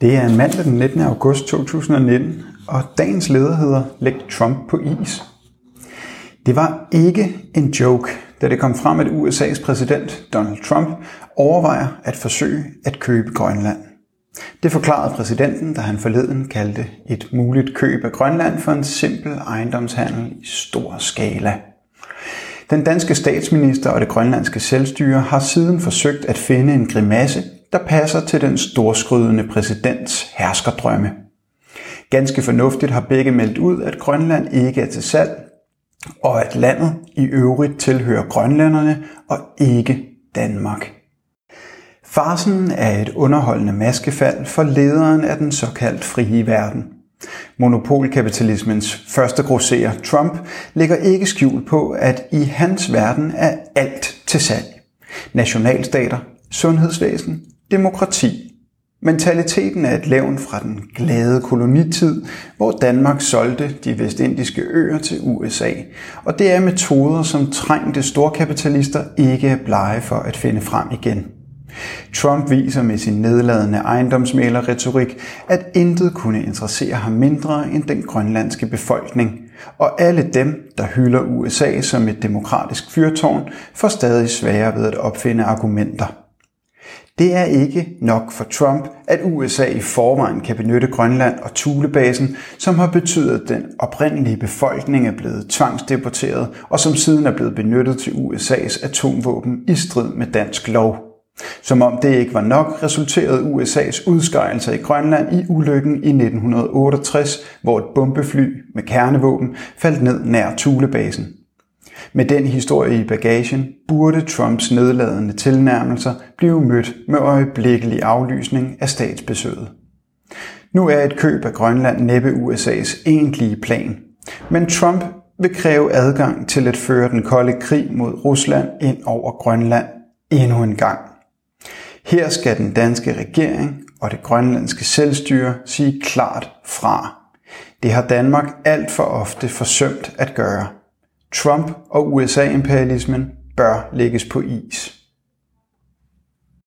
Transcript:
Det er mandag den 19. august 2019, og dagens leder hedder Læg Trump på is. Det var ikke en joke, da det kom frem, at USA's præsident Donald Trump overvejer at forsøge at købe Grønland. Det forklarede præsidenten, da han forleden kaldte et muligt køb af Grønland for en simpel ejendomshandel i stor skala. Den danske statsminister og det grønlandske selvstyre har siden forsøgt at finde en grimasse, der passer til den storskrydende præsidents herskerdrømme. Ganske fornuftigt har begge meldt ud, at Grønland ikke er til salg, og at landet i øvrigt tilhører grønlænderne og ikke Danmark. Farsen er et underholdende maskefald for lederen af den såkaldt frie verden. Monopolkapitalismens første grosserer Trump lægger ikke skjul på, at i hans verden er alt til salg. Nationalstater, sundhedsvæsen, demokrati. Mentaliteten er et levn fra den glade kolonitid, hvor Danmark solgte de vestindiske øer til USA, og det er metoder, som trængte storkapitalister ikke er blege for at finde frem igen. Trump viser med sin nedladende ejendomsmælerretorik, at intet kunne interessere ham mindre end den grønlandske befolkning, og alle dem, der hylder USA som et demokratisk fyrtårn, får stadig sværere ved at opfinde argumenter. Det er ikke nok for Trump, at USA i forvejen kan benytte Grønland og Thulebasen, som har betydet, at den oprindelige befolkning er blevet tvangsdeporteret, og som siden er blevet benyttet til USA's atomvåben i strid med dansk lov. Som om det ikke var nok, resulterede USA's udskejelser i Grønland i ulykken i 1968, hvor et bombefly med kernevåben faldt ned nær Thulebasen. Med den historie i bagagen burde Trumps nedladende tilnærmelser blive mødt med øjeblikkelig aflysning af statsbesøget. Nu er et køb af Grønland næppe USA's egentlige plan, men Trump vil kræve adgang til at føre den kolde krig mod Rusland ind over Grønland endnu en gang. Her skal den danske regering og det grønlandske selvstyre sige klart fra. Det har Danmark alt for ofte forsømt at gøre. Trump og USA-imperialismen bør lægges på is.